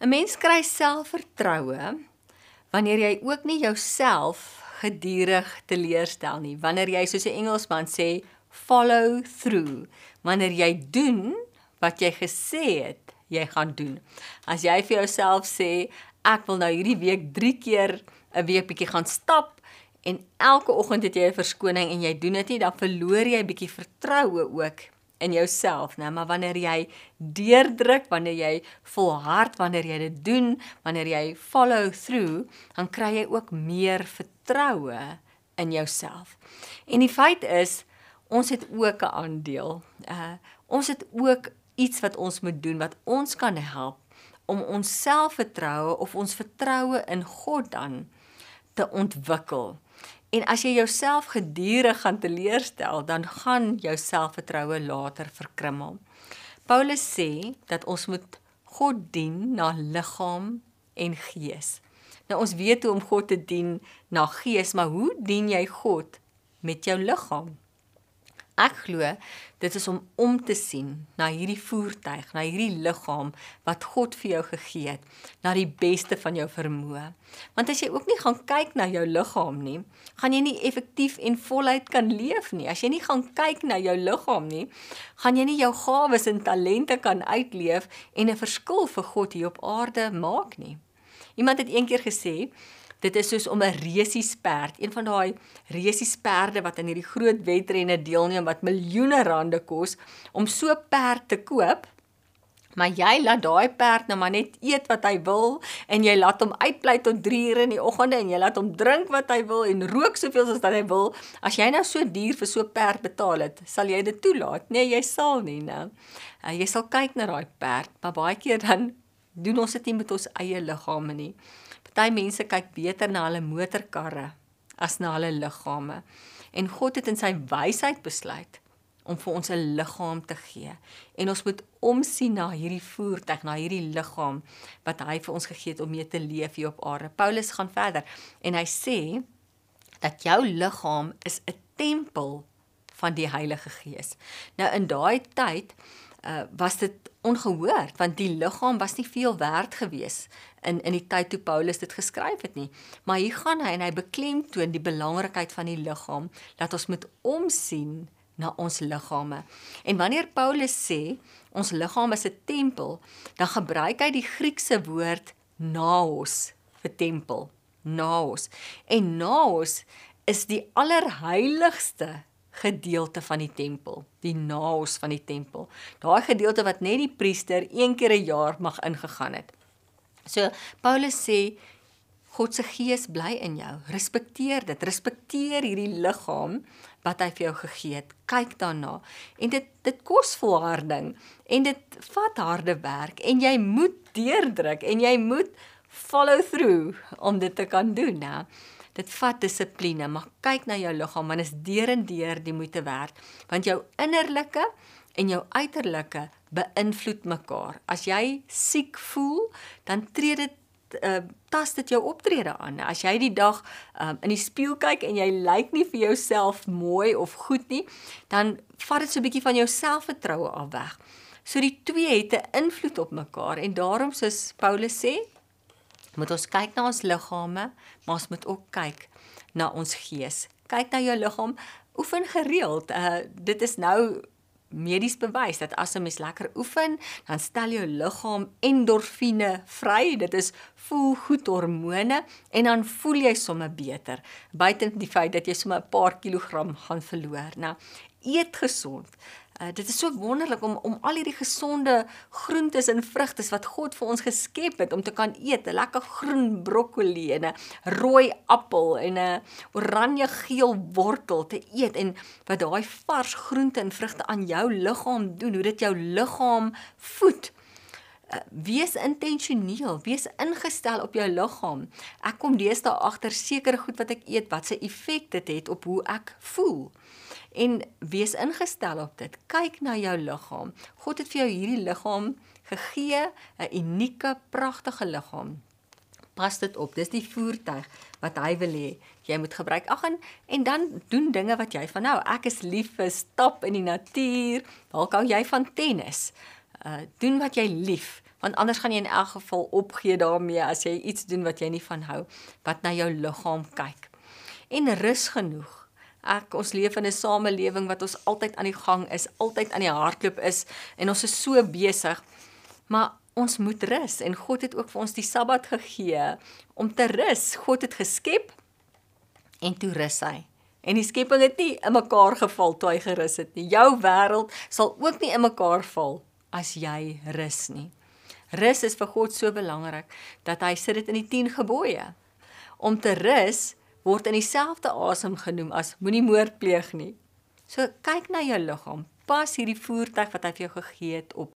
'n Mens kry selfvertroue wanneer jy ook nie jouself gedurig teleurstel nie. Wanneer jy soos 'n Engelsman sê, follow through. Wanneer jy doen wat jy gesê het jy gaan doen. As jy vir jouself sê, ek wil nou hierdie week 3 keer 'n week bietjie gaan stap en elke oggend het jy 'n verskoning en jy doen dit nie, dan verloor jy 'n bietjie vertroue ook in jouself, né? Maar wanneer jy deurdruk, wanneer jy volhard, wanneer jy dit doen, wanneer jy follow through, dan kry jy ook meer vertroue in jouself. En die feit is, ons het ook 'n aandeel. Uh ons het ook iets wat ons moet doen wat ons kan help om ons selfvertroue of ons vertroue in God dan te ontwikkel. En as jy jouself gedurig gaan teleurstel, dan gaan jou selfvertroue later verkrummel. Paulus sê dat ons moet God dien na liggaam en gees. Nou ons weet hoe om God te dien na gees, maar hoe dien jy God met jou liggaam? Ek glo dit is om om te sien na hierdie voertuig, na hierdie liggaam wat God vir jou gegee het, na die beste van jou vermoë. Want as jy ook nie gaan kyk na jou liggaam nie, gaan jy nie effektief en voluit kan leef nie. As jy nie gaan kyk na jou liggaam nie, gaan jy nie jou gawes en talente kan uitleef en 'n verskil vir God hier op aarde maak nie. Iemand het eendag gesê, Dit is soos om 'n resiesperd, een van daai resiesperde wat aan hierdie groot wedrenne deelneem wat miljoene rande kos om so 'n perd te koop. Maar jy laat daai perd nou maar net eet wat hy wil en jy laat hom uitbly tot 3 ure in die oggende en jy laat hom drink wat hy wil en rook soveel as wat hy wil. As jy nou so duur vir so 'n perd betaal het, sal jy dit toelaat? Nee, jy sal nie, nou. Uh, jy sal kyk na daai perd, maar baie keer dan doen ons dit nie met ons eie liggame nie. Party mense kyk beter na hulle motorkarre as na hulle liggame. En God het in sy wysheid besluit om vir ons 'n liggaam te gee. En ons moet omsien na hierdie voertuig, na hierdie liggaam wat hy vir ons gegee het om mee te leef hier op aarde. Paulus gaan verder en hy sê dat jou liggaam is 'n tempel van die Heilige Gees. Nou in daai tyd uh, was dit ongehoord want die liggaam was nie veel werd gewees in in die tyd toe Paulus dit geskryf het nie. Maar hier gaan hy en hy beklemtoon die belangrikheid van die liggaam dat ons moet omsien na ons liggame. En wanneer Paulus sê ons liggaam is 'n tempel, dan gebruik hy die Griekse woord naos vir tempel. Naos. En naos is die allerheiligste gedeelte van die tempel, die naos van die tempel. Daai gedeelte wat net die priester een keer 'n jaar mag ingegaan het. So Paulus sê God se gees bly in jou. Respekteer dit. Respekteer hierdie liggaam wat hy vir jou gegee het. Kyk daarna. En dit dit kos volharding en dit vat harde werk en jy moet deurdruk en jy moet follow through om dit te kan doen, né? Dit vat dissipline, maar kyk na jou liggaam, want is deur en deur die moeite werd, want jou innerlike en jou uiterlike beïnvloed mekaar. As jy siek voel, dan tree dit uh tas dit jou optrede aan. As jy die dag um in die spieël kyk en jy lyk nie vir jouself mooi of goed nie, dan vat dit so 'n bietjie van jou selfvertroue af weg. So die twee het 'n invloed op mekaar en daarom soos Paulus sê, moet ons kyk na ons liggame, maar ons moet ook kyk na ons gees. Kyk na jou liggaam, oefen gereeld. Uh dit is nou medies bewys dat as 'n mens lekker oefen, dan stel jou liggaam endorfine vry. Dit is voel goed hormone en dan voel jy sommer beter. Buiten die feit dat jy sommer 'n paar kilogram gaan verloor. Nou, eet gesond. Uh, dit is so wonderlik om om al hierdie gesonde groentes en vrugte wat God vir ons geskep het om te kan eet, 'n lekker groen broccoli en 'n rooi appel en 'n oranje geel wortel te eet en wat daai vars groente en vrugte aan jou liggaam doen, hoe dit jou liggaam voed. Uh, wees intentioneel, wees ingestel op jou liggaam. Ek kom deesdae agter sekere goed wat ek eet wat se effek dit het op hoe ek voel en wees ingestel op dit. Kyk na jou liggaam. God het vir jou hierdie liggaam gegee, 'n unieke, pragtige liggaam. Pas dit op. Dis die voertuig wat hy wil hê jy moet gebruik. Ag en, en dan doen dinge wat jy van nou. Ek is lief vir stap in die natuur. Dalk hou jy van tennis. Uh doen wat jy lief want anders gaan jy in elk geval opgee daarmee as jy iets doen wat jy nie van hou, wat na jou liggaam kyk. En rus genoeg. Ek ons leef in 'n samelewing wat ons altyd aan die gang is, altyd aan die hardloop is en ons is so besig. Maar ons moet rus en God het ook vir ons die Sabbat gegee om te rus. God het geskep en toe rus hy. En die skepping het nie in mekaar geval toe hy gerus het nie. Jou wêreld sal ook nie in mekaar val as jy rus nie. Rus is vir God so belangrik dat hy sit dit in die 10 gebooie. Om te rus word in dieselfde asem genoem as moenie moord pleeg nie. So kyk na jou liggaam. Pas hierdie voertuig wat hy vir jou gegee het op